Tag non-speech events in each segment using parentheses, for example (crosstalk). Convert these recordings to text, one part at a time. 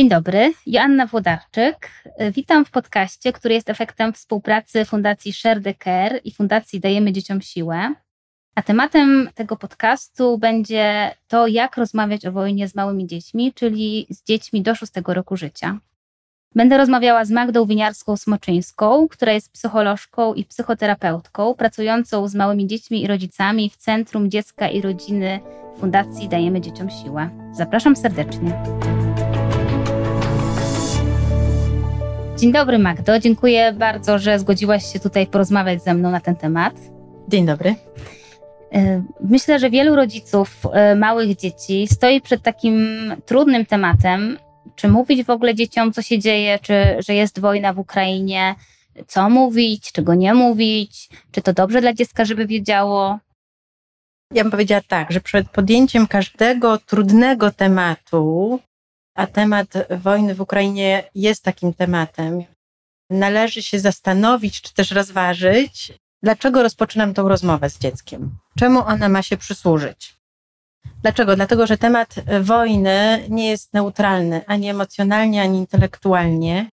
Dzień dobry, Joanna Włodarczyk. Witam w podcaście, który jest efektem współpracy Fundacji Share the Care i Fundacji Dajemy Dzieciom Siłę. A tematem tego podcastu będzie to, jak rozmawiać o wojnie z małymi dziećmi, czyli z dziećmi do szóstego roku życia. Będę rozmawiała z Magdą Winiarską-Smoczyńską, która jest psycholożką i psychoterapeutką, pracującą z małymi dziećmi i rodzicami w Centrum Dziecka i Rodziny Fundacji Dajemy Dzieciom Siłę. Zapraszam serdecznie. Dzień dobry, Magdo. Dziękuję bardzo, że zgodziłaś się tutaj porozmawiać ze mną na ten temat. Dzień dobry. E, myślę, że wielu rodziców e, małych dzieci stoi przed takim trudnym tematem, czy mówić w ogóle dzieciom, co się dzieje, czy że jest wojna w Ukrainie, co mówić, czego nie mówić, czy to dobrze dla dziecka, żeby wiedziało. Ja bym powiedziała tak, że przed podjęciem każdego trudnego tematu, a temat wojny w Ukrainie jest takim tematem, należy się zastanowić, czy też rozważyć, dlaczego rozpoczynam tą rozmowę z dzieckiem, czemu ona ma się przysłużyć. Dlaczego? Dlatego, że temat wojny nie jest neutralny ani emocjonalnie, ani intelektualnie,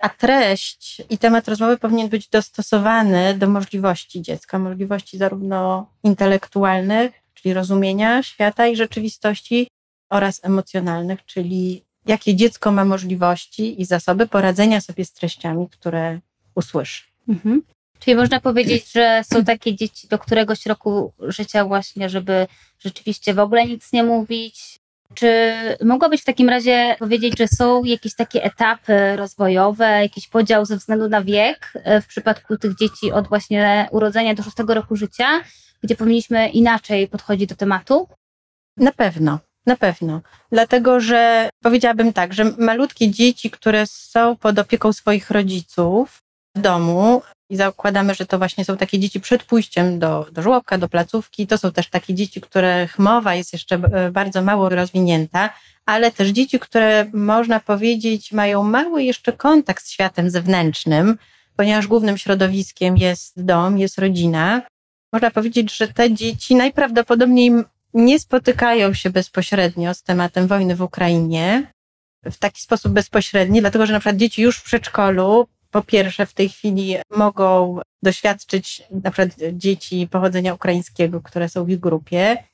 a treść i temat rozmowy powinien być dostosowany do możliwości dziecka, możliwości zarówno intelektualnych, czyli rozumienia świata i rzeczywistości, oraz emocjonalnych, czyli jakie dziecko ma możliwości i zasoby poradzenia sobie z treściami, które usłyszy. Mhm. Czyli można powiedzieć, że są takie dzieci do któregoś roku życia właśnie, żeby rzeczywiście w ogóle nic nie mówić. Czy mogłabyś w takim razie powiedzieć, że są jakieś takie etapy rozwojowe, jakiś podział ze względu na wiek e, w przypadku tych dzieci od właśnie urodzenia do szóstego roku życia, gdzie powinniśmy inaczej podchodzić do tematu? Na pewno. Na pewno. Dlatego, że powiedziałabym tak, że malutkie dzieci, które są pod opieką swoich rodziców w domu, i zakładamy, że to właśnie są takie dzieci przed pójściem do, do żłobka, do placówki. To są też takie dzieci, których mowa jest jeszcze e, bardzo mało rozwinięta, ale też dzieci, które można powiedzieć mają mały jeszcze kontakt z światem zewnętrznym, ponieważ głównym środowiskiem jest dom, jest rodzina. Można powiedzieć, że te dzieci najprawdopodobniej nie spotykają się bezpośrednio z tematem wojny w Ukrainie w taki sposób bezpośredni, dlatego że na przykład dzieci już w przedszkolu po pierwsze w tej chwili mogą doświadczyć na przykład dzieci pochodzenia ukraińskiego, które są w ich grupie,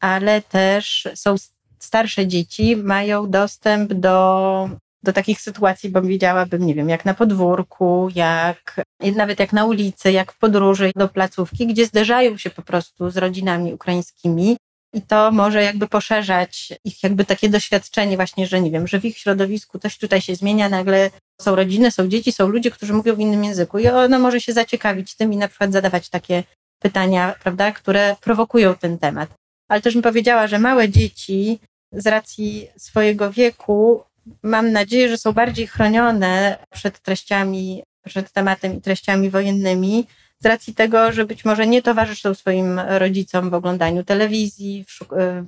ale też są starsze dzieci, mają dostęp do, do takich sytuacji, bo wiedziałabym, nie wiem, jak na podwórku, jak nawet jak na ulicy, jak w podróży do placówki, gdzie zderzają się po prostu z rodzinami ukraińskimi i to może jakby poszerzać ich jakby takie doświadczenie właśnie, że nie wiem, że w ich środowisku coś tutaj się zmienia, nagle są rodziny, są dzieci, są ludzie, którzy mówią w innym języku i ono może się zaciekawić tym i na przykład zadawać takie pytania, prawda, które prowokują ten temat. Ale też bym powiedziała, że małe dzieci z racji swojego wieku mam nadzieję, że są bardziej chronione przed treściami, przed tematem i treściami wojennymi, z racji tego, że być może nie towarzyszą swoim rodzicom w oglądaniu telewizji, w,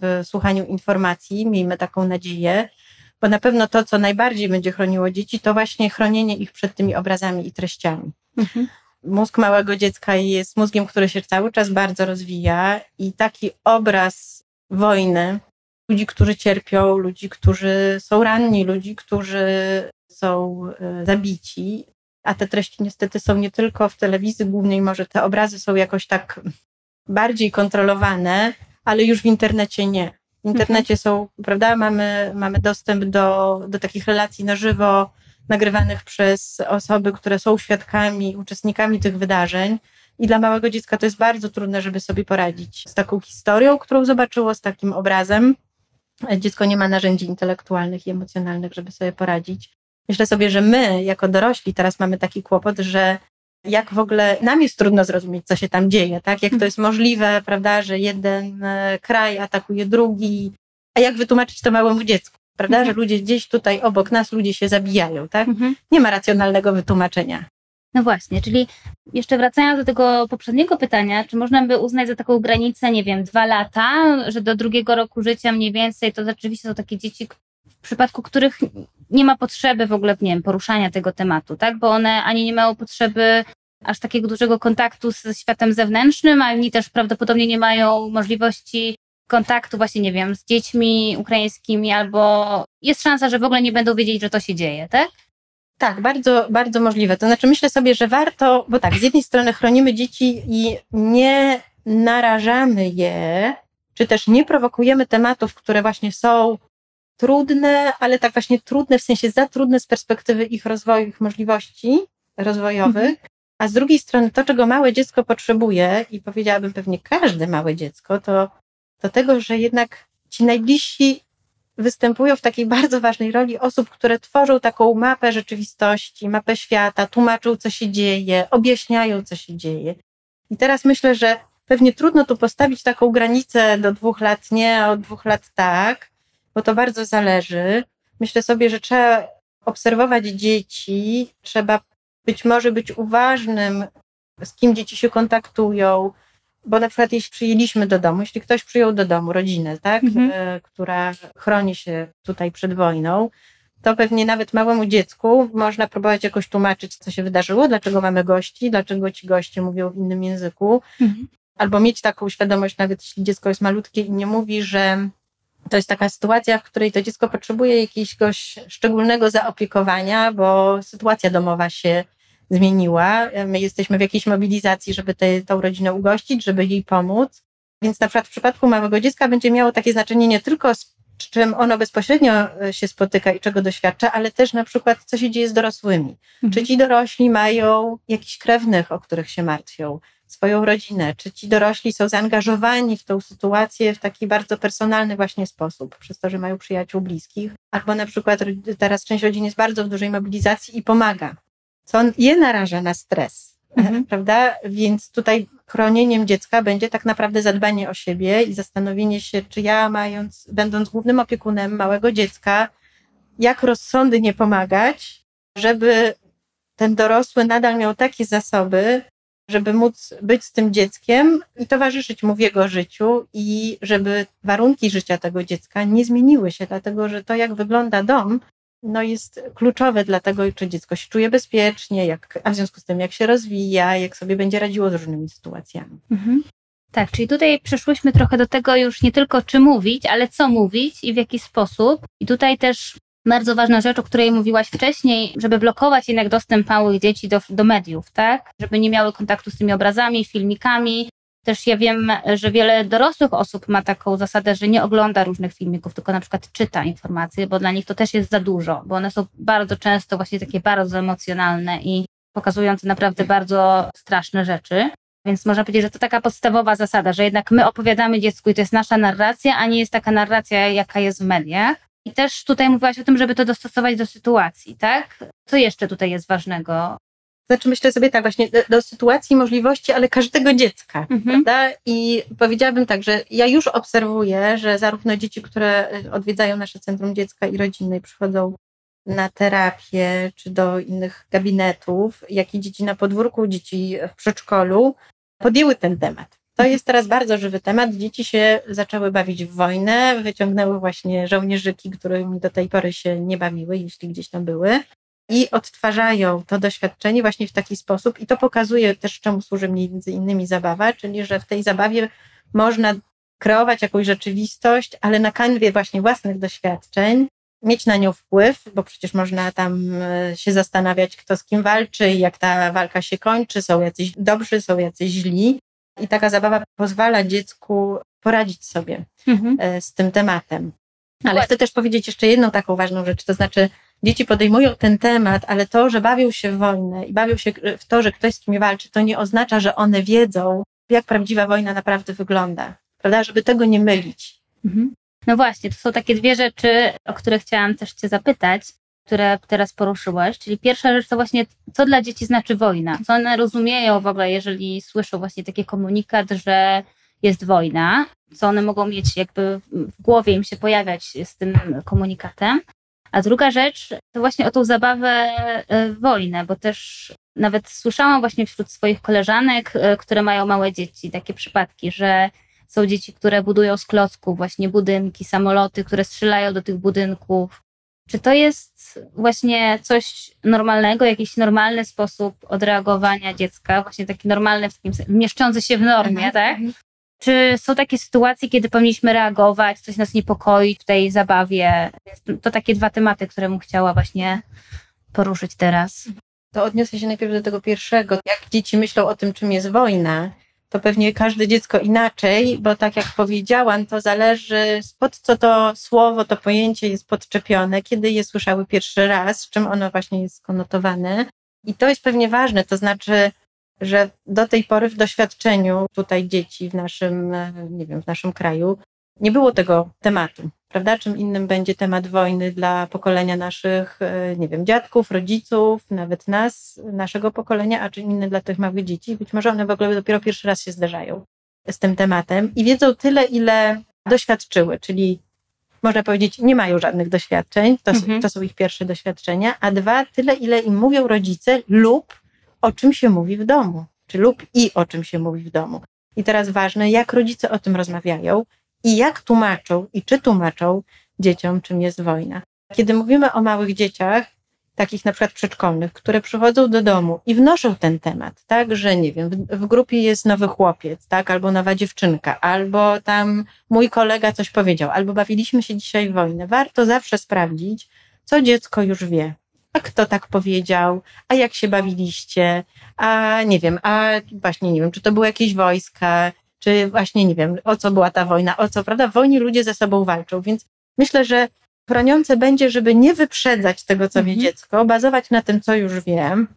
w słuchaniu informacji, miejmy taką nadzieję, bo na pewno to, co najbardziej będzie chroniło dzieci, to właśnie chronienie ich przed tymi obrazami i treściami. Mhm. Mózg małego dziecka jest mózgiem, który się cały czas bardzo rozwija i taki obraz wojny, ludzi, którzy cierpią, ludzi, którzy są ranni, ludzi, którzy są e, zabici, a te treści niestety są nie tylko w telewizji głównej, może te obrazy są jakoś tak bardziej kontrolowane, ale już w internecie nie. W internecie są, prawda, mamy, mamy dostęp do, do takich relacji na żywo, nagrywanych przez osoby, które są świadkami, uczestnikami tych wydarzeń. I dla małego dziecka to jest bardzo trudne, żeby sobie poradzić z taką historią, którą zobaczyło, z takim obrazem. Dziecko nie ma narzędzi intelektualnych i emocjonalnych, żeby sobie poradzić. Myślę sobie, że my, jako dorośli, teraz mamy taki kłopot, że jak w ogóle nam jest trudno zrozumieć, co się tam dzieje, tak? Jak to jest możliwe, prawda, że jeden e, kraj atakuje drugi, a jak wytłumaczyć to małemu dziecku, prawda, mhm. że ludzie gdzieś tutaj obok nas, ludzie się zabijają, tak? Mhm. Nie ma racjonalnego wytłumaczenia. No właśnie, czyli jeszcze wracając do tego poprzedniego pytania, czy można by uznać za taką granicę, nie wiem, dwa lata, że do drugiego roku życia mniej więcej to rzeczywiście są takie dzieci, w przypadku których nie ma potrzeby w ogóle, nie wiem, poruszania tego tematu, tak? Bo one ani nie mają potrzeby aż takiego dużego kontaktu ze światem zewnętrznym, ani też prawdopodobnie nie mają możliwości kontaktu właśnie, nie wiem, z dziećmi ukraińskimi, albo jest szansa, że w ogóle nie będą wiedzieć, że to się dzieje, tak? Tak, bardzo, bardzo możliwe. To znaczy myślę sobie, że warto, bo tak, z jednej strony chronimy dzieci i nie narażamy je, czy też nie prowokujemy tematów, które właśnie są trudne, ale tak właśnie trudne, w sensie za trudne z perspektywy ich rozwoju, ich możliwości rozwojowych. Mhm. A z drugiej strony to, czego małe dziecko potrzebuje, i powiedziałabym pewnie każde małe dziecko, to, to tego, że jednak ci najbliżsi występują w takiej bardzo ważnej roli osób, które tworzą taką mapę rzeczywistości, mapę świata, tłumaczą, co się dzieje, objaśniają, co się dzieje. I teraz myślę, że pewnie trudno tu postawić taką granicę do dwóch lat nie, a od dwóch lat tak, bo to bardzo zależy. Myślę sobie, że trzeba obserwować dzieci, trzeba być może być uważnym, z kim dzieci się kontaktują, bo na przykład jeśli przyjęliśmy do domu, jeśli ktoś przyjął do domu rodzinę, tak, mhm. e, która chroni się tutaj przed wojną, to pewnie nawet małemu dziecku można próbować jakoś tłumaczyć, co się wydarzyło, dlaczego mamy gości, dlaczego ci goście mówią w innym języku, mhm. albo mieć taką świadomość, nawet jeśli dziecko jest malutkie i nie mówi, że to jest taka sytuacja, w której to dziecko potrzebuje jakiegoś szczególnego zaopiekowania, bo sytuacja domowa się zmieniła. My jesteśmy w jakiejś mobilizacji, żeby tę tą rodzinę ugościć, żeby jej pomóc. Więc na przykład w przypadku małego dziecka będzie miało takie znaczenie nie tylko z czym ono bezpośrednio się spotyka i czego doświadcza, ale też na przykład co się dzieje z dorosłymi. Mhm. Czy ci dorośli mają jakichś krewnych, o których się martwią, swoją rodzinę, czy ci dorośli są zaangażowani w tą sytuację w taki bardzo personalny właśnie sposób, przez to, że mają przyjaciół bliskich, albo na przykład teraz część rodzin jest bardzo w dużej mobilizacji i pomaga co je naraża na stres. Mhm. Prawda? Więc tutaj chronieniem dziecka będzie tak naprawdę zadbanie o siebie i zastanowienie się, czy ja, mając, będąc głównym opiekunem małego dziecka, jak rozsądnie pomagać, żeby ten dorosły nadal miał takie zasoby, żeby móc być z tym dzieckiem i towarzyszyć mu w jego życiu, i żeby warunki życia tego dziecka nie zmieniły się, dlatego że to, jak wygląda dom, no jest kluczowe dla tego, czy dziecko się czuje bezpiecznie, jak, a w związku z tym, jak się rozwija, jak sobie będzie radziło z różnymi sytuacjami. Mhm. Tak, czyli tutaj przeszłyśmy trochę do tego już nie tylko czy mówić, ale co mówić i w jaki sposób. I tutaj też bardzo ważna rzecz, o której mówiłaś wcześniej, żeby blokować jednak dostęp małych dzieci do, do mediów, tak? Żeby nie miały kontaktu z tymi obrazami, filmikami, też ja wiem, że wiele dorosłych osób ma taką zasadę, że nie ogląda różnych filmików, tylko na przykład czyta informacje, bo dla nich to też jest za dużo, bo one są bardzo często właśnie takie bardzo emocjonalne i pokazujące naprawdę bardzo straszne rzeczy. Więc można powiedzieć, że to taka podstawowa zasada, że jednak my opowiadamy dziecku i to jest nasza narracja, a nie jest taka narracja, jaka jest w mediach. I też tutaj mówiłaś o tym, żeby to dostosować do sytuacji, tak? Co jeszcze tutaj jest ważnego? Znaczy myślę sobie tak właśnie do, do sytuacji możliwości, ale każdego dziecka, mhm. prawda? I powiedziałabym tak, że ja już obserwuję, że zarówno dzieci, które odwiedzają nasze Centrum Dziecka i Rodziny i przychodzą na terapię czy do innych gabinetów, jak i dzieci na podwórku, dzieci w przedszkolu, podjęły ten temat. To jest teraz bardzo żywy temat. Dzieci się zaczęły bawić w wojnę, wyciągnęły właśnie żołnierzyki, którymi do tej pory się nie bawiły, jeśli gdzieś tam były i odtwarzają to doświadczenie właśnie w taki sposób. I to pokazuje też, czemu służy między innymi zabawa, czyli że w tej zabawie można kreować jakąś rzeczywistość, ale na kanwie właśnie własnych doświadczeń, mieć na nią wpływ, bo przecież można tam e, się zastanawiać, kto z kim walczy jak ta walka się kończy, są jacyś dobrzy, są jacyś źli. I taka zabawa pozwala dziecku poradzić sobie mhm. E, z tym tematem. Ale chcę też powiedzieć jeszcze jedną taką ważną rzecz, to znaczy dzieci podejmują ten temat, ale to, że bawią się w wojnę i bawią się w to, że ktoś z kimś walczy, to nie oznacza, że one wiedzą, jak prawdziwa wojna naprawdę wygląda. Prawda? Żeby tego nie mylić. Mhm. No właśnie, to są takie dwie rzeczy, o które chciałam też Cię zapytać, które teraz poruszyłaś. Czyli pierwsza rzecz to właśnie, co dla dzieci znaczy wojna? Co one rozumieją w ogóle, jeżeli słyszą właśnie taki komunikat, że jest wojna? Co one mogą mieć jakby w głowie im się pojawiać z tym komunikatem? A druga rzecz to właśnie o tą zabawę e, wojnę, bo też nawet słyszałam właśnie wśród swoich koleżanek, e, które mają małe dzieci, takie przypadki, że są dzieci, które budują z klocków właśnie budynki, samoloty, które strzelają do tych budynków. Czy to jest właśnie coś normalnego, jakiś normalny sposób odreagowania dziecka, właśnie taki normalny, w takim, mieszczący się w normie, mhm. tak? Czy są takie sytuacje, kiedy powinniśmy reagować, coś nas niepokoi w tej zabawie? To takie dwa tematy, które bym chciała właśnie poruszyć teraz. To odniosę się najpierw do tego pierwszego. Jak dzieci myślą o tym, czym jest wojna, to pewnie każde dziecko inaczej, bo tak jak powiedziałam, to zależy pod co to słowo, to pojęcie jest podczepione, kiedy je słyszały pierwszy raz, z czym ono właśnie jest skonotowane. I to jest pewnie ważne, to znaczy, że do tej pory w doświadczeniu tutaj dzieci w naszym, e, nie wiem, w naszym kraju nie było tego tematu, prawda? Czym innym będzie temat wojny dla pokolenia naszych, e, nie wiem, dziadków, rodziców, nawet nas, naszego pokolenia, a czym innym dla tych małych dzieci. Być może one w ogóle dopiero pierwszy raz się zderzają z tym tematem i wiedzą tyle, ile doświadczyły, czyli można powiedzieć, nie mają żadnych doświadczeń, to, mhm. to są ich pierwsze doświadczenia, a dwa, tyle, ile im mówią rodzice lub o czym się mówi w domu, czy lub i o czym się mówi w domu. I teraz ważne, jak rodzice o tym rozmawiają i jak tłumaczą i czy tłumaczą dzieciom, czym jest wojna. Kiedy mówimy o małych dzieciach, takich na przykład przedszkolnych, które przychodzą do domu i wnoszą ten temat, tak, że nie wiem, w, w, grupie jest nowy chłopiec, tak, albo nowa dziewczynka, albo tam mój kolega coś powiedział, albo bawiliśmy się dzisiaj w wojnę. Warto zawsze sprawdzić, co dziecko już wie. A kto tak powiedział? A jak się bawiliście? A nie wiem, a właśnie nie wiem, czy to były jakieś wojska, czy właśnie nie wiem, o co była ta wojna, o co, prawda? W wojnie ludzie ze sobą walczą, więc myślę, że chroniące będzie, żeby nie wyprzedzać tego, co mhm. wie dziecko, bazować na tym, co już wiem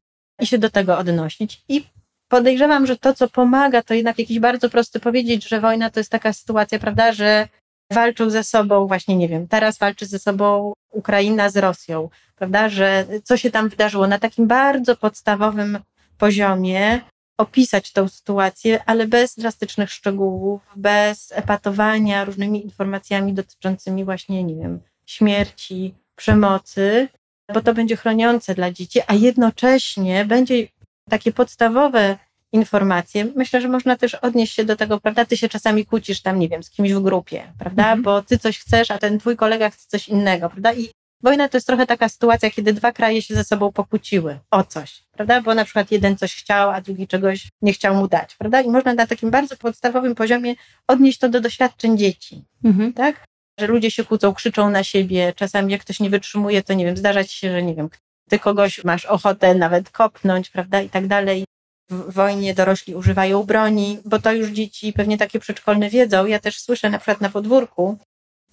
i się do tego odnosić. I podejrzewam, że to, co pomaga, to jednak jakiś bardzo prosty powiedzieć, że wojna to jest taka sytuacja, prawda, że walczą ze sobą, właśnie nie wiem, teraz walczy ze sobą Ukraina z Rosją, prawda, że co się tam wydarzyło na takim bardzo podstawowym poziomie, opisać tą sytuację, ale bez drastycznych szczegółów, bez epatowania różnymi informacjami dotyczącymi właśnie, nie wiem, śmierci, przemocy, bo to będzie chroniące dla dzieci, a jednocześnie będzie takie podstawowe informacje. Myślę, że można też odnieść się do tego, prawda? Ty się czasami kłócisz tam, nie wiem, z kimś w grupie, prawda? Mhm. Bo ty coś chcesz, a ten twój kolega chce coś innego, prawda? I wojna to jest trochę taka sytuacja, kiedy dwa kraje się ze sobą pokłóciły o coś, prawda? Bo na przykład jeden coś chciał, a drugi czegoś nie chciał mu dać, prawda? I można na takim bardzo podstawowym poziomie odnieść to do doświadczeń dzieci, mhm. tak? że ludzie się kłócą, krzyczą na siebie, czasami jak ktoś nie wytrzymuje, to nie wiem, zdarza ci się, że nie wiem, ty kogoś masz ochotę nawet kopnąć, prawda, i tak dalej. W wojnie dorośli używają broni, bo to już dzieci pewnie takie przedszkolne wiedzą. Ja też słyszę na przykład na podwórku,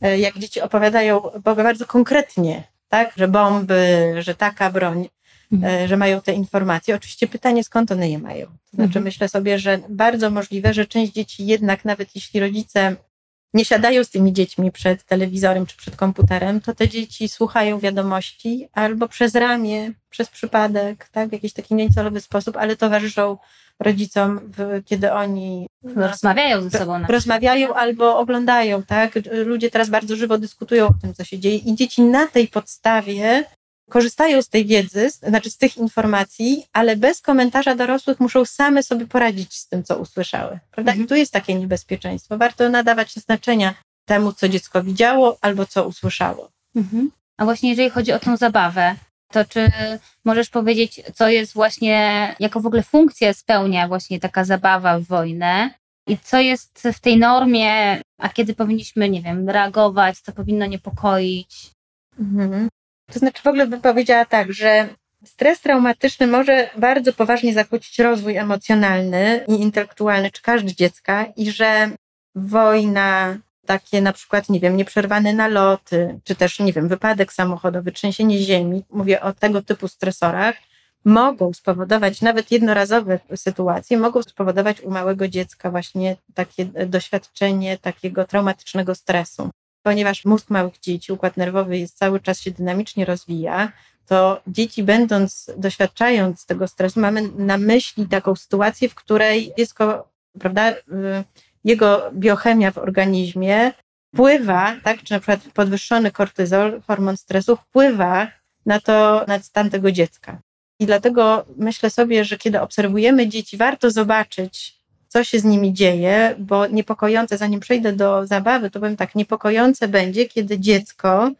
jak dzieci opowiadają bardzo konkretnie, tak, że bomby, że taka broń, e, mhm. że mają te informacje. Oczywiście pytanie, skąd one je mają. To znaczy, mhm. myślę sobie, że bardzo możliwe, że część dzieci jednak, nawet jeśli rodzice nie siadają z tymi dziećmi przed telewizorem czy przed komputerem, to te dzieci słuchają wiadomości albo przez ramię, przez przypadek, tak, w jakiś taki niecelowy sposób, ale towarzyszą rodzicom, kiedy oni rozmawiają ze sobą. Rozmawiają albo oglądają, tak? Ludzie teraz bardzo żywo dyskutują o tym, co się dzieje i dzieci na tej podstawie korzystają z tej wiedzy, znaczy z tych informacji, ale bez komentarza dorosłych muszą same sobie poradzić z tym, co usłyszały. Prawda? Mhm. I tu jest takie niebezpieczeństwo. Warto nadawać znaczenia temu, co dziecko widziało albo co usłyszało. Mhm. A właśnie jeżeli chodzi o tą zabawę, to czy możesz powiedzieć, co jest właśnie, jaką w ogóle funkcję spełnia właśnie taka zabawa w wojnę? I co jest w tej normie, a kiedy powinniśmy, nie wiem, reagować, co powinno niepokoić? Mhm. To znaczy w ogóle bym powiedziała tak, że stres traumatyczny może bardzo poważnie zakłócić rozwój emocjonalny i intelektualny czy każdy dziecka i że wojna, takie na przykład, nie wiem, nieprzerwane naloty, czy też, nie wiem, wypadek samochodowy, trzęsienie ziemi, mówię o tego typu stresorach, mogą spowodować, nawet jednorazowe sytuacje, mogą spowodować u małego dziecka właśnie takie doświadczenie takiego traumatycznego stresu. Ponieważ mózg małych dzieci, układ nerwowy jest cały czas się dynamicznie rozwija, to dzieci będąc, doświadczając tego stresu, mamy na myśli taką sytuację, w której dziecko, prawda, y, jego biochemia w organizmie wpływa, tak, czy na przykład podwyższony kortyzol, hormon stresu, wpływa na to, na stan tego dziecka. I dlatego myślę sobie, że kiedy obserwujemy dzieci, warto zobaczyć, co się z nimi dzieje, bo niepokojące, zanim przejdę do zabawy, to powiem tak, niepokojące będzie, kiedy dziecko,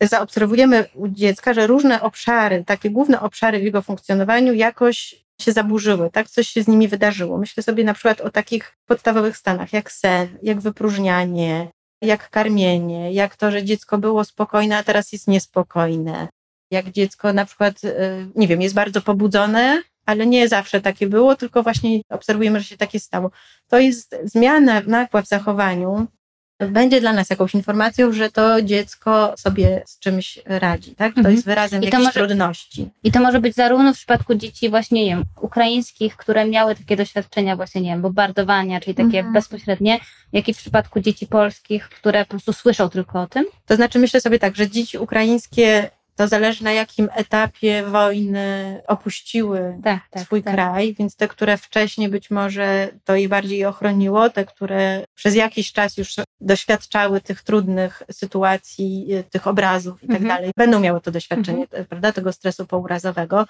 zaobserwujemy u dziecka, że różne obszary, takie główne obszary w jego funkcjonowaniu jakoś się zaburzyły, tak? Coś się z nimi wydarzyło. Myślę sobie na przykład o takich podstawowych stanach, jak sen, jak wypróżnianie, jak karmienie, jak to, że dziecko było spokojne, a teraz jest niespokojne. Jak dziecko na przykład, y, nie wiem, jest bardzo pobudzone, ale nie zawsze takie było, tylko właśnie obserwujemy, że się takie stało. To jest zmiana nagła w zachowaniu, będzie dla nas jakąś informacją, że to dziecko sobie z czymś radzi, tak? To mhm. jest wyrazem jakiejś może, trudności. I to może być zarówno w przypadku dzieci właśnie, nie wiem, ukraińskich, które miały takie doświadczenia właśnie, nie wiem, bombardowania, czyli takie mhm. bezpośrednie, jak i w przypadku dzieci polskich, które po prostu słyszą tylko o tym? To znaczy myślę sobie tak, że dzieci ukraińskie to zależy na jakim etapie wojny opuściły tak, tak, swój tak. kraj, więc te, które wcześniej być może to je bardziej ochroniło, te, które przez jakiś czas już doświadczały tych trudnych sytuacji, tych obrazów i tak mhm. dalej, będą miały to doświadczenie, mhm. prawda, tego stresu pourazowego.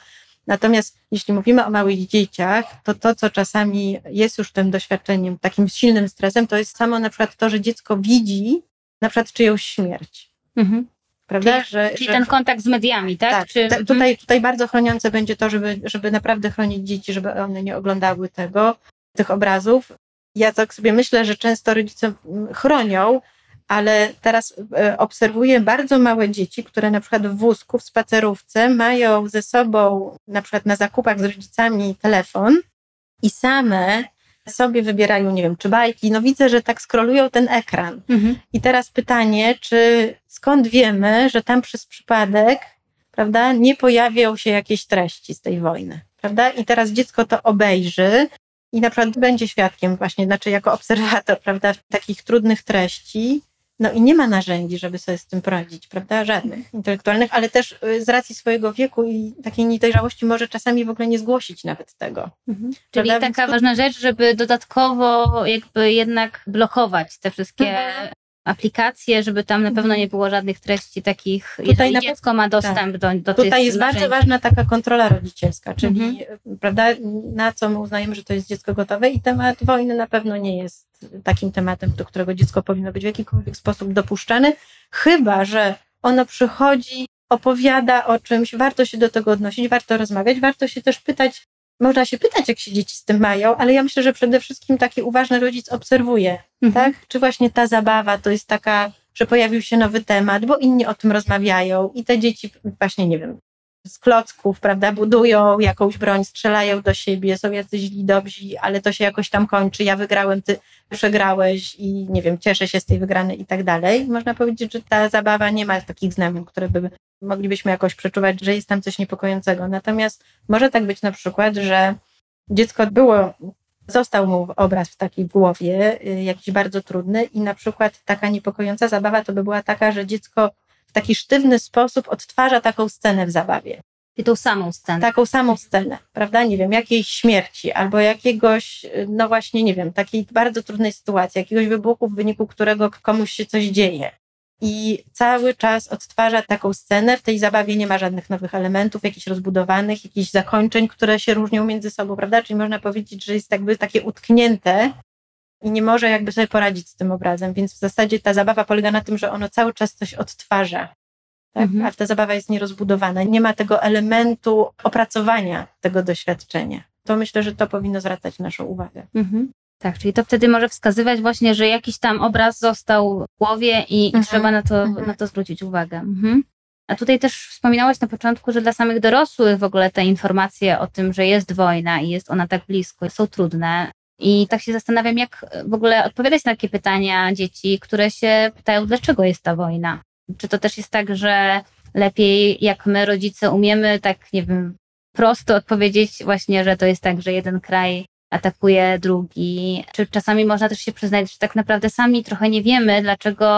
Natomiast jeśli mówimy o małych dzieciach, to to, co czasami jest już tym doświadczeniem, takim silnym stresem, to jest samo na przykład to, że dziecko widzi na przykład czyjąś śmierć. Mhm prawda? Czyli, że, czyli że, ten kontakt z mediami, tak? tak Czy... tutaj, tutaj bardzo chroniące będzie to, żeby, żeby naprawdę chronić dzieci, żeby one nie oglądały tego, tych obrazów. Ja tak sobie myślę, że często rodzice chronią, ale teraz e, obserwuję bardzo małe dzieci, które na przykład w wózku, w spacerówce mają ze sobą na przykład na zakupach z rodzicami telefon i same sobie wybierają, nie wiem, czy bajki. No widzę, że tak skrolują ten ekran. Mhm. I teraz pytanie, czy skąd wiemy, że tam przez przypadek, prawda, nie pojawią się jakieś treści z tej wojny, prawda? I teraz dziecko to obejrzy i na przykład będzie świadkiem właśnie, znaczy jako obserwator, prawda, takich trudnych treści no i nie ma narzędzi, żeby sobie z tym poradzić, prawda? Żadnych intelektualnych, ale też y, z racji swojego wieku i takiej niedojrzałości może czasami w ogóle nie zgłosić nawet tego. Mhm. Czyli taka to... ważna rzecz, żeby dodatkowo jakby jednak blokować te wszystkie mhm aplikacje, żeby tam na pewno nie było żadnych treści takich, tutaj jeżeli dziecko ma dostęp tak. do, do Tutaj tych jest narzędzi. bardzo ważna taka kontrola rodzicielska, czyli mhm. prawda, na co my uznajemy, że to jest dziecko gotowe i temat wojny na pewno nie jest takim tematem, do którego dziecko powinno być w jakikolwiek sposób dopuszczane, chyba, że ono przychodzi, opowiada o czymś, warto się do tego odnosić, warto rozmawiać, warto się też pytać, można się pytać, jak się dzieci z tym mają, ale ja myślę, że przede wszystkim taki uważny rodzic obserwuje, mhm. tak? Czy właśnie ta zabawa to jest taka, że pojawił się nowy temat, bo inni o tym rozmawiają i te dzieci właśnie, nie wiem, z klocków, prawda, budują jakąś broń, strzelają do siebie, są jacyś źli, dobrzy, ale to się jakoś tam kończy, ja wygrałem, ty przegrałeś i nie wiem, cieszę się z tej wygranej i tak dalej. Można powiedzieć, że ta zabawa nie ma takich znamion, które by moglibyśmy jakoś przeczuwać, że jest tam coś niepokojącego. Natomiast może tak być na przykład, że dziecko było, został mu obraz w takiej głowie, y, jakiś bardzo trudny i na przykład taka niepokojąca zabawa to by była taka, że dziecko w taki sztywny sposób odtwarza taką scenę w zabawie. I tą samą scenę. Taką samą scenę, prawda? Nie wiem, jakiejś śmierci albo jakiegoś, no właśnie, nie wiem, takiej bardzo trudnej sytuacji, jakiegoś wybuchu, w wyniku którego komuś się coś dzieje. I cały czas odtwarza taką scenę. W tej zabawie nie ma żadnych nowych elementów, jakichś rozbudowanych, jakichś zakończeń, które się różnią między sobą, prawda? Czyli można powiedzieć, że jest jakby takie utknięte i nie może jakby sobie poradzić z tym obrazem, więc w zasadzie ta zabawa polega na tym, że ono cały czas coś odtwarza. Tak? Mhm. A ta zabawa jest nierozbudowana. Nie ma tego elementu opracowania tego doświadczenia. To myślę, że to powinno zwracać naszą uwagę. Mhm. Tak, czyli to wtedy może wskazywać właśnie, że jakiś tam obraz został w głowie i, mhm. i trzeba na to, mhm. na to zwrócić uwagę. Mhm. A tutaj też wspominałaś na początku, że dla samych dorosłych w ogóle te informacje o tym, że jest wojna i jest ona tak blisko, są trudne. I tak się zastanawiam, jak w ogóle odpowiadać na takie pytania dzieci, które się pytają, dlaczego jest ta wojna? Czy to też jest tak, że lepiej, jak my, rodzice, umiemy tak, nie wiem, prosto odpowiedzieć właśnie, że to jest tak, że jeden kraj atakuje drugi. Czy czasami można też się przyznać, że tak naprawdę sami trochę nie wiemy, dlaczego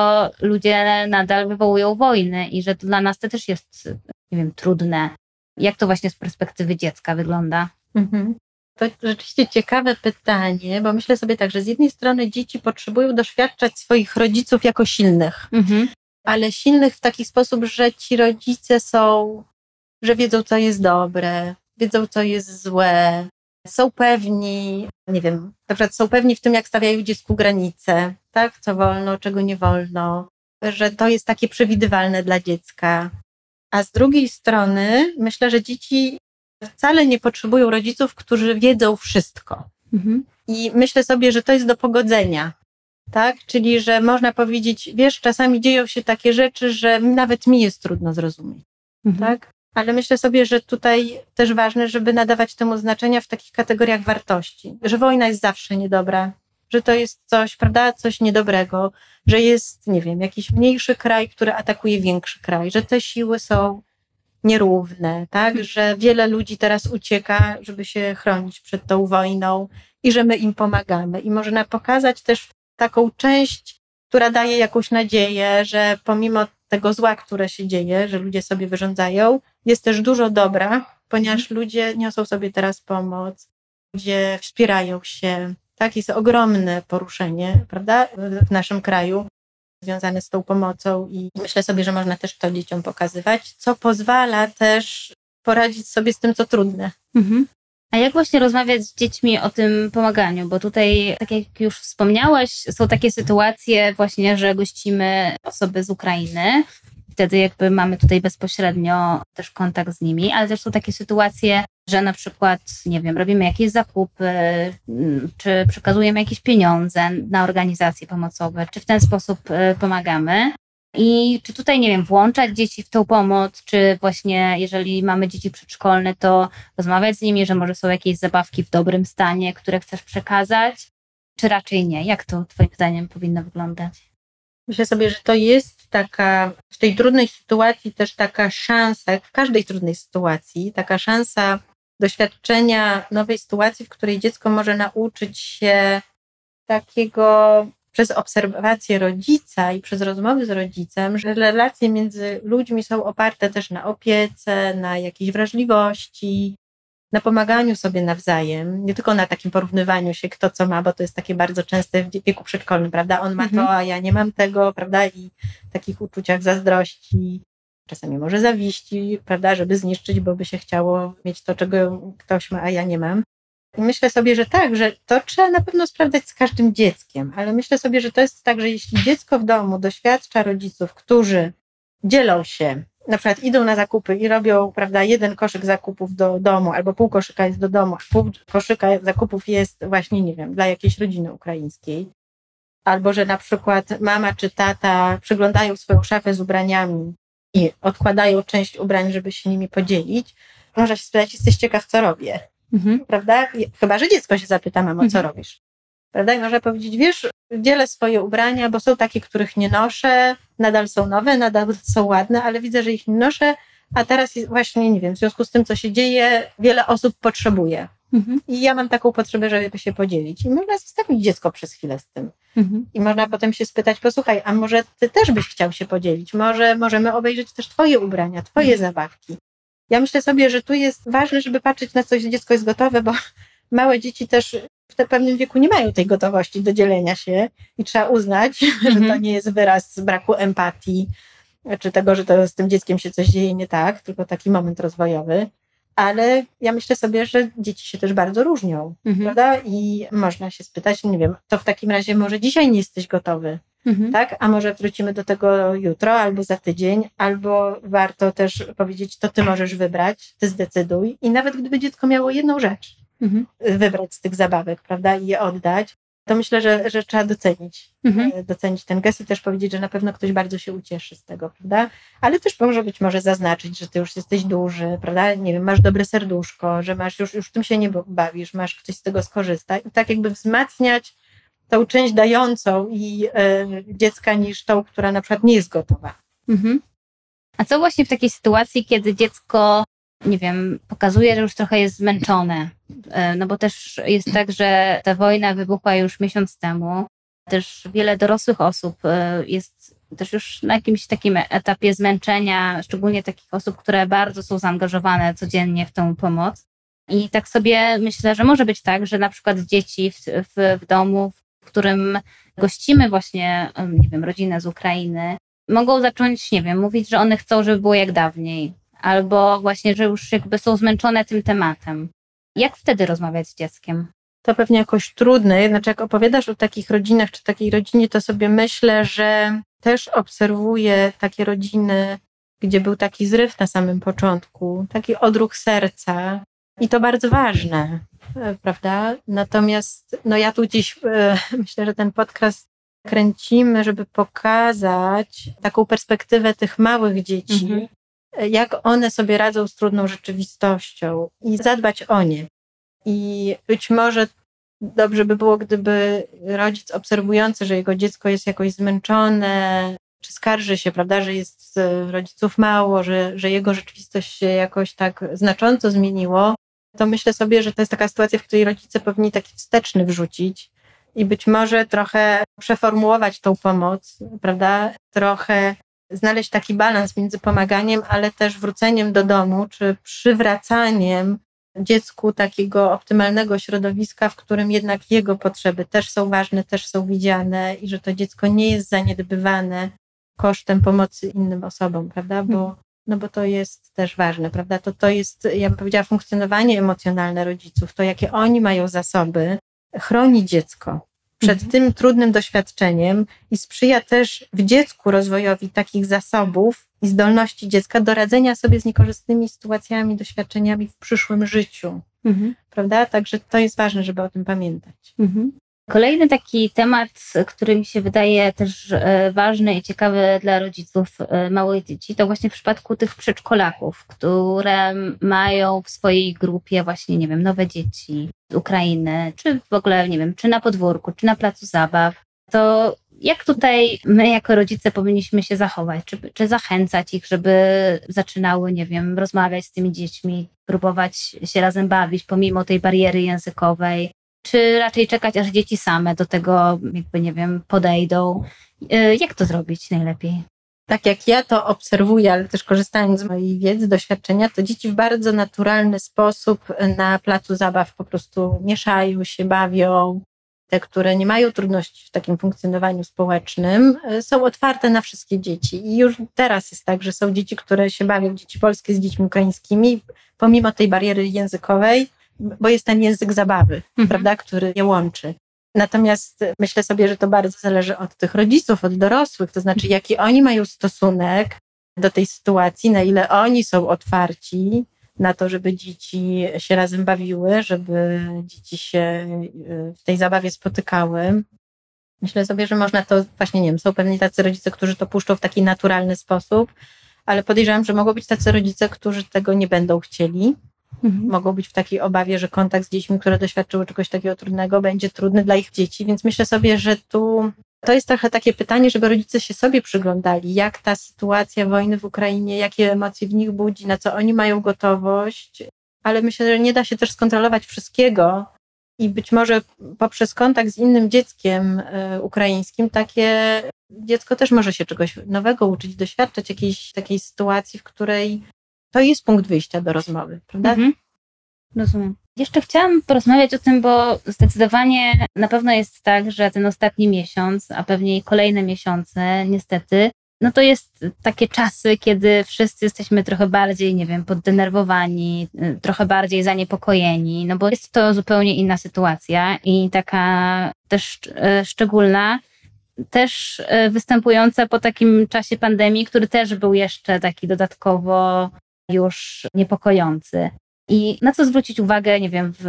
ludzie nadal wywołują wojny i że dla nas to też jest, nie wiem, trudne. Jak to właśnie z perspektywy dziecka wygląda? Mhm. To rzeczywiście ciekawe pytanie, bo myślę sobie tak, że z jednej strony dzieci potrzebują doświadczać swoich rodziców jako silnych, mhm. ale silnych w taki sposób, że ci rodzice są, że wiedzą, co jest dobre, wiedzą, co jest złe, są pewni, nie wiem, na przykład są pewni w tym, jak stawiają dziecku granice, tak, co wolno, czego nie wolno, że to jest takie przewidywalne dla dziecka. A z drugiej strony myślę, że dzieci wcale nie potrzebują rodziców, którzy wiedzą wszystko. Mhm. I myślę sobie, że to jest do pogodzenia. Tak? Czyli, że można powiedzieć, wiesz, czasami dzieją się takie rzeczy, że nawet mi jest trudno zrozumieć. Mhm. Tak? Ale myślę sobie, że tutaj też ważne, żeby nadawać temu znaczenia w takich kategoriach wartości, że wojna jest zawsze niedobra, że to jest coś, prawda, coś niedobrego, że jest, nie wiem, jakiś mniejszy kraj, który atakuje większy kraj, że te siły są nierówne, tak, że wiele ludzi teraz ucieka, żeby się chronić przed tą wojną i że my im pomagamy. I można pokazać też taką część, która daje jakąś nadzieję, że pomimo tego zła, które się dzieje, że ludzie sobie wyrządzają, jest też dużo dobra, ponieważ mhm. ludzie niosą sobie teraz pomoc, ludzie wspierają się. Tak, jest ogromne poruszenie, prawda, w naszym kraju związane z tą pomocą i myślę sobie, że można też to dzieciom pokazywać, co pozwala też poradzić sobie z tym, co trudne. Mhm. A jak właśnie rozmawiać z dziećmi o tym pomaganiu? Bo tutaj, tak jak już wspomniałaś, są takie sytuacje właśnie, że gościmy osoby z Ukrainy. Wtedy jakby mamy tutaj bezpośrednio też kontakt z nimi, ale też są takie sytuacje, że na przykład, nie wiem, robimy jakieś zakupy, mm, czy przekazujemy jakieś pieniądze na organizacje pomocowe, czy w ten sposób y, pomagamy. I czy tutaj, nie wiem, włączać dzieci w tą pomoc, czy właśnie jeżeli mamy dzieci przedszkolne, to rozmawiać z nimi, że może są jakieś zabawki w dobrym stanie, które chcesz przekazać, czy raczej nie? Jak to Twoim zdaniem powinno wyglądać? Myślę sobie, że to jest taka, w tej trudnej sytuacji też taka szansa, w każdej trudnej sytuacji, taka szansa doświadczenia nowej sytuacji, w której dziecko może nauczyć się takiego przez obserwację rodzica i przez rozmowy z rodzicem, że relacje między ludźmi są oparte też na opiece, na jakiejś wrażliwości, na pomaganiu sobie nawzajem, nie tylko na takim porównywaniu się, kto co ma, bo to jest takie bardzo częste w wieku przedszkolnym, prawda? On ma mhm. to, a ja nie mam tego, prawda? I takich uczuciach zazdrości, czasami może zawiści, prawda? Żeby zniszczyć, bo by się chciało mieć to, czego ktoś ma, a ja nie mam. Myślę sobie, że tak, że to trzeba na pewno sprawdzać z każdym dzieckiem, ale myślę sobie, że to jest tak, że jeśli dziecko w domu doświadcza rodziców, którzy dzielą się, na przykład idą na zakupy i robią, prawda, jeden koszyk zakupów do domu, albo pół koszyka jest do domu, a pół koszyka zakupów jest właśnie, nie wiem, dla jakiejś rodziny ukraińskiej, albo że na przykład mama czy tata przyglądają swoją szafę z ubraniami i odkładają część ubrań, żeby się nimi podzielić, można się spytać, jesteś ciekaw, co robię mhm. prawda? Chyba, że dziecko się zapyta, mamo, co mhm. robisz? Prawda? I można powiedzieć, wiesz, dzielę swoje ubrania, bo są takie, których nie noszę, nadal są nowe, nadal są ładne, ale widzę, że ich nie noszę, a teraz właśnie, nie wiem, w związku z tym, co się dzieje, wiele osób potrzebuje. Mhm. I ja mam taką potrzebę, żeby się podzielić. I można zostawić dziecko przez chwilę z tym. Mhm. I można potem się spytać, posłuchaj, a może ty też byś chciał się podzielić? Może możemy obejrzeć też twoje ubrania, twoje mhm. zabawki. Ja myślę sobie, że tu jest ważne, żeby patrzeć na coś, dziecko jest gotowe, bo (laughs) małe dzieci też w pewnym wieku nie mają tej gotowości do dzielenia się i trzeba uznać, mm (laughs) -hmm. że to mhm. nie jest wyraz braku empatii, czy tego, że to z tym dzieckiem się coś dzieje nie tak, tylko taki moment rozwojowy. Ale ja myślę sobie, że dzieci się też bardzo różnią, mm -hmm. prawda? I można się spytać, nie wiem, to w takim razie może dzisiaj nie jesteś gotowy Mhm. Tak? A może wrócimy do tego jutro albo za tydzień, albo warto też powiedzieć, to ty możesz wybrać, ty zdecyduj. I nawet gdyby dziecko miało jedną rzecz, mhm. wybrać z tych zabawek, prawda, i je oddać, to myślę, że, że trzeba docenić, mhm. E, docenić ten gest i też powiedzieć, że na pewno ktoś bardzo się ucieszy z tego, prawda? Ale też może być może zaznaczyć, że ty już jesteś duży, prawda? Nie wiem, masz dobre serduszko, że masz już, już tym się nie bawisz, masz ktoś z tego skorzysta i tak jakby wzmacniać tą część dającą i e, dziecka niż tą, która na przykład nie jest gotowa. Mhm. A co właśnie w takiej sytuacji, kiedy dziecko, nie wiem, pokazuje, że już trochę jest zmęczone? E, no bo też jest tak, że ta wojna wybuchła już miesiąc temu. Też wiele dorosłych osób e, jest też już na jakimś takim etapie zmęczenia, szczególnie takich osób, które bardzo są zaangażowane codziennie w tą pomoc. I tak sobie myślę, że może być tak, że na przykład dzieci w, w, w domu, w którym gościmy właśnie, nie wiem, rodzinę z Ukrainy, mogą zacząć, nie wiem, mówić, że one chcą, żeby było jak dawniej, albo właśnie, że już jakby są zmęczone tym tematem. Jak wtedy rozmawiać z dzieckiem? To pewnie jakoś trudne, jednak jak opowiadasz o takich rodzinach czy takiej rodzinie, to sobie myślę, że też obserwuję takie rodziny, gdzie był taki zryw na samym początku, taki odruch serca, I to bardzo ważne, e, prawda? Natomiast no ja tu dziś e, (laughs) myślę, że ten podcast kręcimy, żeby pokazać taką perspektywę tych małych dzieci, mhm. jak one sobie radzą z trudną rzeczywistością i zadbać o nie. I być może dobrze by było, gdyby rodzic obserwujący, że jego dziecko jest jakoś zmęczone, czy skarży się, prawda, że jest rodziców mało, że, że jego rzeczywistość się jakoś tak znacząco zmieniło, to myślę sobie, że to jest taka sytuacja, w której rodzice powinni taki wsteczny wrzucić i być może trochę przeformułować tą pomoc, prawda? Trochę znaleźć taki balans między pomaganiem, ale też wróceniem do domu, czy przywracaniem dziecku takiego optymalnego środowiska, w którym jednak jego potrzeby też są ważne, też są widziane i że to dziecko nie jest zaniedbywane kosztem pomocy innym osobom, prawda? Bo, hmm. No bo to jest też ważne, prawda? To, to jest, ja bym powiedziała, funkcjonowanie emocjonalne rodziców, to jakie oni mają zasoby, chroni dziecko przed mhm. tym trudnym doświadczeniem i sprzyja też w dziecku rozwojowi takich zasobów i zdolności dziecka do radzenia sobie z niekorzystnymi sytuacjami, doświadczeniami w przyszłym życiu. Mhm. Prawda? Także to jest ważne, żeby o tym pamiętać. Mhm. Kolejny taki temat, który mi się wydaje też e, ważny i ciekawy dla rodziców e, małych dzieci, to właśnie w przypadku tych przedszkolaków, które mają w swojej grupie właśnie, nie wiem, nowe dzieci z Ukrainy, czy w ogóle, nie wiem, czy na podwórku, czy na placu zabaw. To jak tutaj my jako rodzice powinniśmy się zachować? Czy, czy zachęcać ich, żeby zaczynały, nie wiem, rozmawiać z tymi dziećmi, próbować się razem bawić pomimo tej bariery językowej? Czy raczej czekać, aż dzieci same do tego, jakby nie wiem, podejdą? Y, jak to zrobić najlepiej? Tak jak ja to obserwuję, ale też korzystając z mojej wiedzy, doświadczenia, to dzieci w bardzo naturalny sposób na placu zabaw po prostu mieszają się, bawią. Te, które nie mają trudności w takim funkcjonowaniu społecznym, y, są otwarte na wszystkie dzieci. I już teraz jest tak, że są dzieci, które się bawią, dzieci polskie z dziećmi ukraińskimi, pomimo tej bariery językowej, bo jest ten język zabawy, mhm. prawda, który je łączy. Natomiast myślę sobie, że to bardzo zależy od tych rodziców, od dorosłych, to znaczy jaki oni mają stosunek do tej sytuacji, na ile oni są otwarci na to, żeby dzieci się razem bawiły, żeby dzieci się y, w tej zabawie spotykały. Myślę sobie, że można to właśnie, nie wiem, są pewnie tacy rodzice, którzy to puszczą w taki naturalny sposób, ale podejrzewam, że mogą być tacy rodzice, którzy tego nie będą chcieli mhm. mogą być w takiej obawie, że kontakt z dziećmi, które doświadczyły czegoś takiego trudnego, będzie trudny dla ich dzieci. Więc myślę sobie, że tu to jest trochę takie pytanie, żeby rodzice się sobie przyglądali, jak ta sytuacja wojny w Ukrainie, jakie emocje w nich budzi, na co oni mają gotowość. Ale myślę, że nie da się też skontrolować wszystkiego. I być może poprzez kontakt z innym dzieckiem y, ukraińskim, takie dziecko też może się czegoś nowego uczyć, doświadczać jakiejś takiej sytuacji, w której to jest punkt wyjścia do rozmowy, prawda? Mhm. Rozumiem. Jeszcze chciałam porozmawiać o tym, bo zdecydowanie na pewno jest tak, że ten ostatni miesiąc, a pewnie i kolejne miesiące, niestety, no to jest takie czasy, kiedy wszyscy jesteśmy trochę bardziej, nie wiem, poddenerwowani, trochę bardziej zaniepokojeni, no bo jest to zupełnie inna sytuacja i taka też y, szczególna, też y, występująca po takim czasie pandemii, który też był jeszcze taki dodatkowo już niepokojący. I na co zwrócić uwagę, nie wiem, w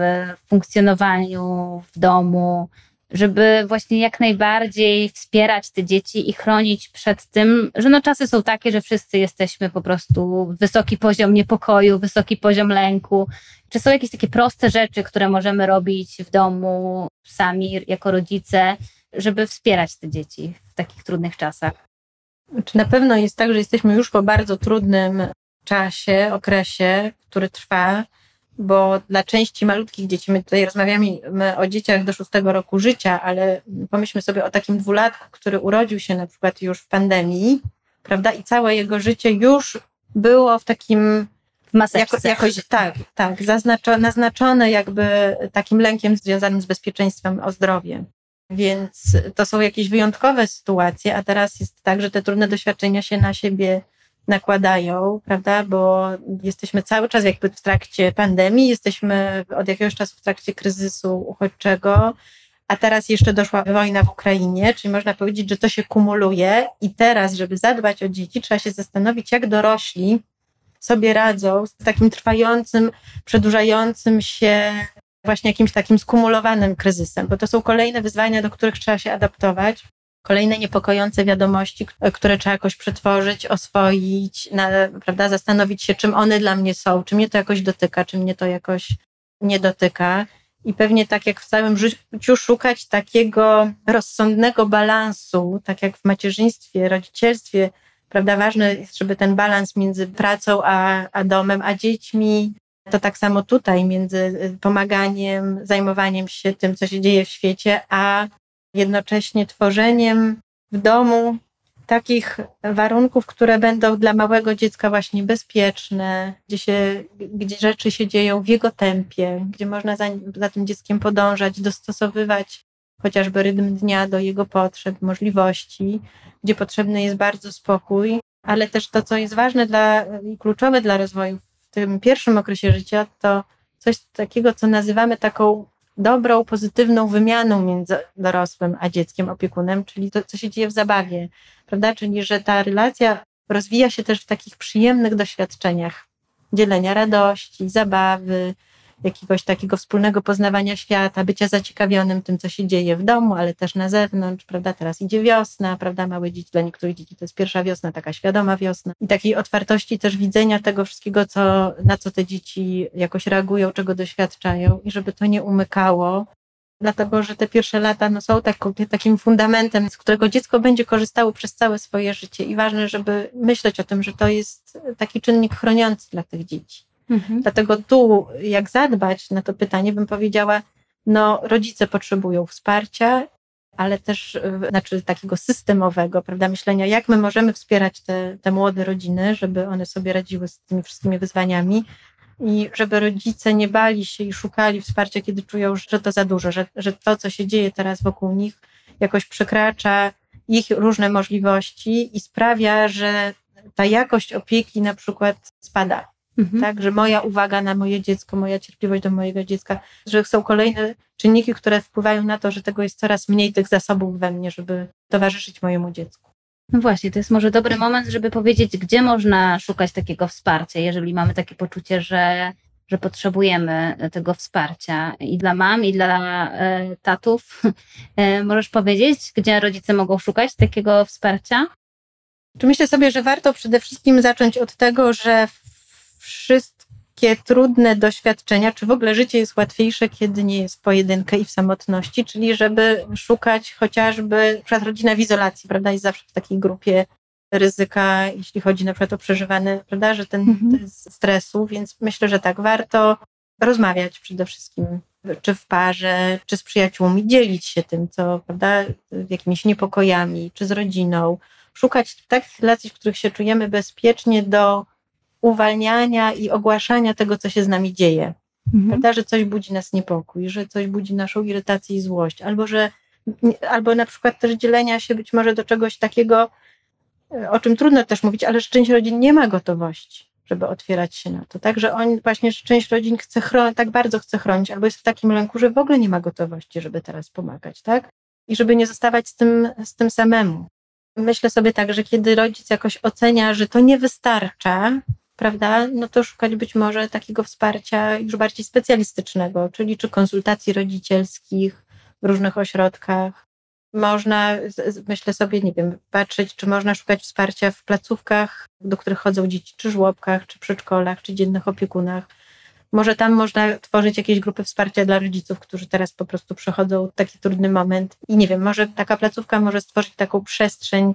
funkcjonowaniu w domu, żeby właśnie jak najbardziej wspierać te dzieci i chronić przed tym, że no czasy są takie, że wszyscy jesteśmy po prostu wysoki poziom niepokoju, wysoki poziom lęku. Czy są jakieś takie proste rzeczy, które możemy robić w domu sami jako rodzice, żeby wspierać te dzieci w takich trudnych czasach? Czy na pewno jest tak, że jesteśmy już po bardzo trudnym czasie, okresie, który trwa, bo dla części malutkich dzieci, my tutaj rozmawiamy o dzieciach do szóstego roku życia, ale pomyślmy sobie o takim dwulatku, który urodził się na przykład już w pandemii, prawda, i całe jego życie już było w takim jako, jakoś tak, tak, zaznaczone, naznaczone jakby takim lękiem związanym z bezpieczeństwem o zdrowie. Więc to są jakieś wyjątkowe sytuacje, a teraz jest tak, że te trudne doświadczenia się na siebie nakładają, prawda? Bo jesteśmy cały czas jakby w trakcie pandemii, jesteśmy od jakiegoś czasu w trakcie kryzysu uchodźczego, a teraz jeszcze doszła wojna w Ukrainie, czyli można powiedzieć, że to się kumuluje i teraz, żeby zadbać o dzieci, trzeba się zastanowić, jak dorośli sobie radzą z takim trwającym, przedłużającym się właśnie jakimś takim skumulowanym kryzysem, bo to są kolejne wyzwania, do których trzeba się adaptować. Kolejne niepokojące wiadomości, które trzeba jakoś przetworzyć, oswoić, na, prawda, zastanowić się, czym one dla mnie są, czy mnie to jakoś dotyka, czy mnie to jakoś nie dotyka. I pewnie tak jak w całym życiu szukać takiego rozsądnego balansu, tak jak w macierzyństwie, rodzicielstwie, prawda, ważne jest, żeby ten balans między pracą a, a domem, a dziećmi, to tak samo tutaj między y, pomaganiem, zajmowaniem się tym, co się dzieje w świecie, a jednocześnie tworzeniem w domu takich warunków, które będą dla małego dziecka właśnie bezpieczne, gdzie, się, gdzie rzeczy się dzieją w jego tempie, gdzie można za, za tym dzieckiem podążać, dostosowywać chociażby rytm dnia do jego potrzeb, możliwości, gdzie potrzebny jest bardzo spokój, ale też to, co jest ważne dla, i kluczowe dla rozwoju w tym pierwszym okresie życia, to coś takiego, co nazywamy taką dobrą, pozytywną wymianą między dorosłym a dzieckiem, opiekunem, czyli to, co się dzieje w zabawie, prawda? Czyli, że ta relacja rozwija się też w takich przyjemnych doświadczeniach dzielenia radości, zabawy, jakiegoś takiego wspólnego poznawania świata, bycia zaciekawionym tym, co się dzieje w domu, ale też na zewnątrz, prawda? Teraz idzie wiosna, prawda? Małe dzieci, dla niektórych dzieci to jest pierwsza wiosna, taka świadoma wiosna. I takiej otwartości też widzenia tego wszystkiego, co, na co te dzieci jakoś reagują, czego doświadczają i żeby to nie umykało, dlatego że te pierwsze lata no, są tak, takim fundamentem, z którego dziecko będzie korzystało przez całe swoje życie. I ważne, żeby myśleć o tym, że to jest taki czynnik chroniący dla tych dzieci. Mhm. Dlatego tu, jak zadbać na to pytanie, bym powiedziała, no rodzice potrzebują wsparcia, ale też znaczy takiego systemowego, prawda, myślenia, jak my możemy wspierać te, te młode rodziny, żeby one sobie radziły z tymi wszystkimi wyzwaniami i żeby rodzice nie bali się i szukali wsparcia, kiedy czują, że to za dużo, że, że to, co się dzieje teraz wokół nich, jakoś przekracza ich różne możliwości i sprawia, że ta jakość opieki na przykład spada. Mhm. Tak, że moja uwaga na moje dziecko, moja cierpliwość do mojego dziecka, że są kolejne czynniki, które wpływają na to, że tego jest coraz mniej tych zasobów we mnie, żeby towarzyszyć mojemu dziecku. No właśnie, to jest może dobry moment, żeby powiedzieć, gdzie można szukać takiego wsparcia, jeżeli mamy takie poczucie, że, że potrzebujemy tego wsparcia i dla mam, i dla e, tatów. (laughs) E, możesz powiedzieć, gdzie rodzice mogą szukać takiego wsparcia? Czy myślę sobie, że warto przede wszystkim zacząć od tego, że wszystkie trudne doświadczenia, czy w ogóle życie jest łatwiejsze, kiedy nie jest w pojedynkę i w samotności, czyli żeby szukać chociażby, na przykład rodzina w izolacji, prawda, jest zawsze w takiej grupie ryzyka, jeśli chodzi na przykład o przeżywane, prawda, że ten, mhm. ten stresu, więc myślę, że tak, warto rozmawiać przede wszystkim, czy w parze, czy z przyjaciółmi, dzielić się tym, co, prawda, jakimiś niepokojami, czy z rodziną, szukać takich relacji, w których się czujemy bezpiecznie do uwalniania i ogłaszania tego, co się z nami dzieje. Mhm. Prawda, że coś budzi nas niepokój, że coś budzi naszą irytację i złość, albo że albo na przykład też dzielenia się być może do czegoś takiego, o czym trudno też mówić, ale że część rodzin nie ma gotowości, żeby otwierać się na to. Także on właśnie, że część rodzin chce chronić, tak bardzo chce chronić, albo jest w takim lęku, że w ogóle nie ma gotowości, żeby teraz pomagać, tak? I żeby nie zostawać z tym, z tym samemu. Myślę sobie tak, że kiedy rodzic jakoś ocenia, że to nie wystarcza, prawda, no to szukać być może takiego wsparcia już bardziej specjalistycznego, czyli czy konsultacji rodzicielskich w różnych ośrodkach. Można, myślę sobie, nie wiem, patrzeć, czy można szukać wsparcia w placówkach, do których chodzą dzieci, czy żłobkach, czy przedszkolach, czy dziennych opiekunach. Może tam można tworzyć jakieś grupy wsparcia dla rodziców, którzy teraz po prostu przechodzą taki trudny moment. I nie wiem, może taka placówka może stworzyć taką przestrzeń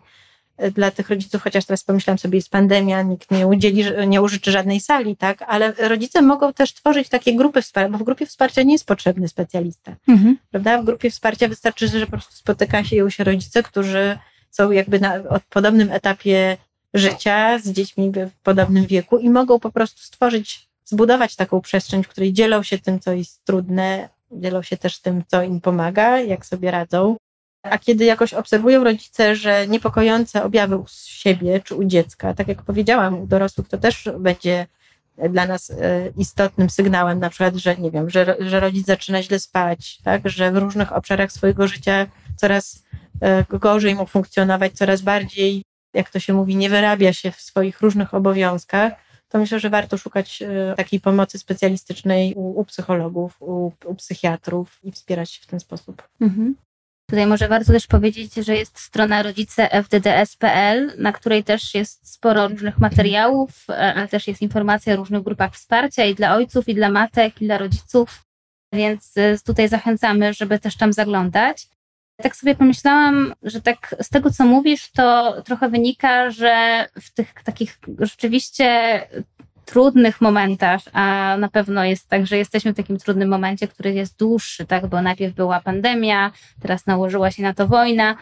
dla tych rodziców, chociaż teraz pomyślałam sobie, jest pandemia, nikt nie udzieli, nie użyczy żadnej sali, tak, ale rodzice mogą też tworzyć takie grupy wsparcia, bo w grupie wsparcia nie jest potrzebny specjalista, mhm. prawda? W grupie wsparcia wystarczy, że po prostu spotyka się się rodzice, którzy są jakby na podobnym etapie życia z dziećmi w podobnym wieku i mogą po prostu stworzyć, zbudować taką przestrzeń, w której dzielą się tym, co jest trudne, dzielą się też tym, co im pomaga, jak sobie radzą. A kiedy jakoś obserwują rodzice, że niepokojące objawy u siebie czy u dziecka, tak jak powiedziałam, u dorosłych to też będzie dla nas e, istotnym sygnałem, na przykład, że nie wiem, że, że rodzic zaczyna źle spać, tak, że w różnych obszarach swojego życia coraz e, gorzej mu funkcjonować, coraz bardziej, jak to się mówi, nie wyrabia się w swoich różnych obowiązkach, to myślę, że warto szukać e, takiej pomocy specjalistycznej u, u psychologów, u, u, psychiatrów i wspierać się w ten sposób. Mhm. Tutaj może warto też powiedzieć, że jest strona rodzice fdds.pl, na której też jest sporo różnych materiałów, e, ale też jest informacja o różnych grupach wsparcia i dla ojców, i dla matek, i dla rodziców. Więc e, tutaj zachęcamy, żeby też tam zaglądać. Tak sobie pomyślałam, że tak z tego, co mówisz, to trochę wynika, że w tych takich rzeczywiście trudnych momentach, a na pewno jest tak, że jesteśmy w takim trudnym momencie, który jest dłuższy, tak, bo najpierw była pandemia, teraz nałożyła się na to wojna.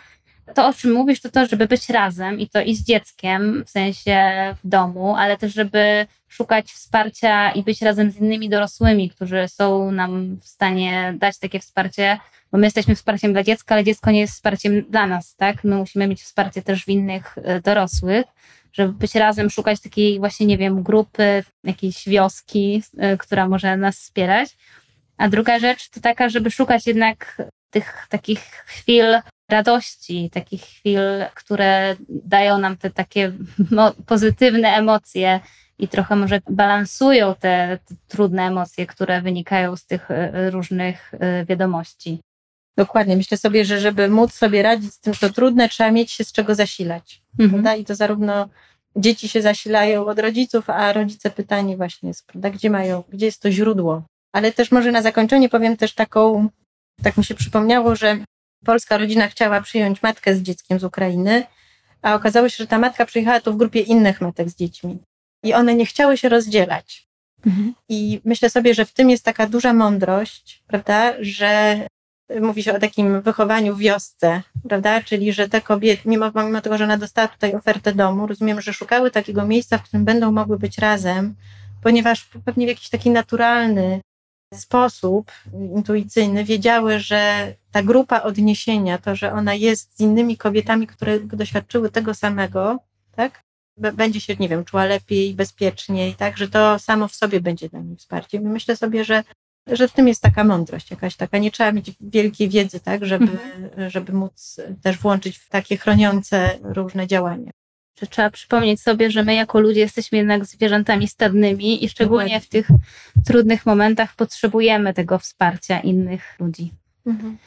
To, o czym mówisz, to to, żeby być razem i to i z dzieckiem, w sensie w domu, ale też, żeby szukać wsparcia i być razem z innymi dorosłymi, którzy są nam w stanie dać takie wsparcie, bo my jesteśmy wsparciem dla dziecka, ale dziecko nie jest wsparciem dla nas, tak? My musimy mieć wsparcie też w innych e, dorosłych żeby być razem, szukać takiej właśnie, nie wiem, grupy, jakiejś wioski, y, która może nas wspierać. A druga rzecz to taka, żeby szukać jednak tych takich chwil radości, takich chwil, które dają nam te takie pozytywne emocje i trochę może balansują te, te trudne emocje, które wynikają z tych y, różnych y, wiadomości. Dokładnie. Myślę sobie, że żeby móc sobie radzić z tym, co trudne, trzeba mieć się z czego zasilać. Mhm. I to zarówno dzieci się zasilają od rodziców, a rodzice pytani właśnie jest, prawda, gdzie mają, gdzie jest to źródło. Ale też może na zakończenie powiem też taką, tak mi się przypomniało, że polska rodzina chciała przyjąć matkę z dzieckiem z Ukrainy, a okazało się, że ta matka przyjechała tu w grupie innych matek z dziećmi. I one nie chciały się rozdzielać. Mhm. I myślę sobie, że w tym jest taka duża mądrość, prawda, że mówi się o takim wychowaniu w wiosce, prawda? Czyli, że te kobiety, mimo, mimo tego, że ona dostała tutaj ofertę domu, rozumiem, że szukały takiego miejsca, w którym będą mogły być razem, ponieważ pewnie w jakiś taki naturalny sposób, intuicyjny, wiedziały, że ta grupa odniesienia, to, że ona jest z innymi kobietami, które doświadczyły tego samego, tak? Będzie się, nie wiem, czuła lepiej, bezpieczniej, tak? Że to samo w sobie będzie dla niej wsparciem. I myślę sobie, że że w tym jest taka mądrość jakaś taka. Nie trzeba mieć wielkiej wiedzy, tak, żeby, mhm. żeby móc też włączyć w takie chroniące różne działania. Że trzeba przypomnieć sobie, że my jako ludzie jesteśmy jednak zwierzętami stadnymi i szczególnie w tych trudnych momentach potrzebujemy tego wsparcia innych ludzi. Mhm.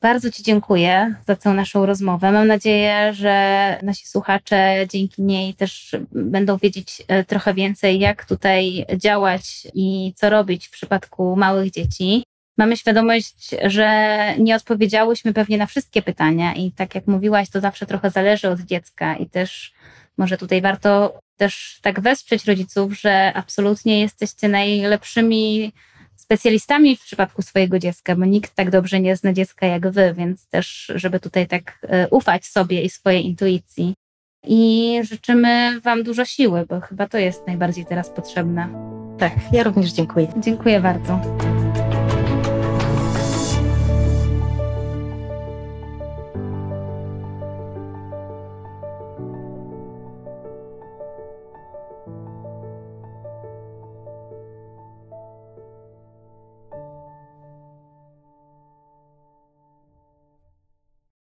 Bardzo Ci dziękuję za tę naszą rozmowę. Mam nadzieję, że nasi słuchacze dzięki niej też będą wiedzieć e, trochę więcej, jak tutaj działać i co robić w przypadku małych dzieci. Mamy świadomość, że nie odpowiedziałyśmy pewnie na wszystkie pytania i tak jak mówiłaś, to zawsze trochę zależy od dziecka i też może tutaj warto też tak wesprzeć rodziców, że absolutnie jesteście najlepszymi specjalistami w przypadku swojego dziecka, bo nikt tak dobrze nie zna dziecka jak wy, więc też, żeby tutaj tak e, ufać sobie i swojej intuicji. I życzymy Wam dużo siły, bo chyba to jest najbardziej teraz potrzebne. Tak, ja również dziękuję. Dziękuję bardzo.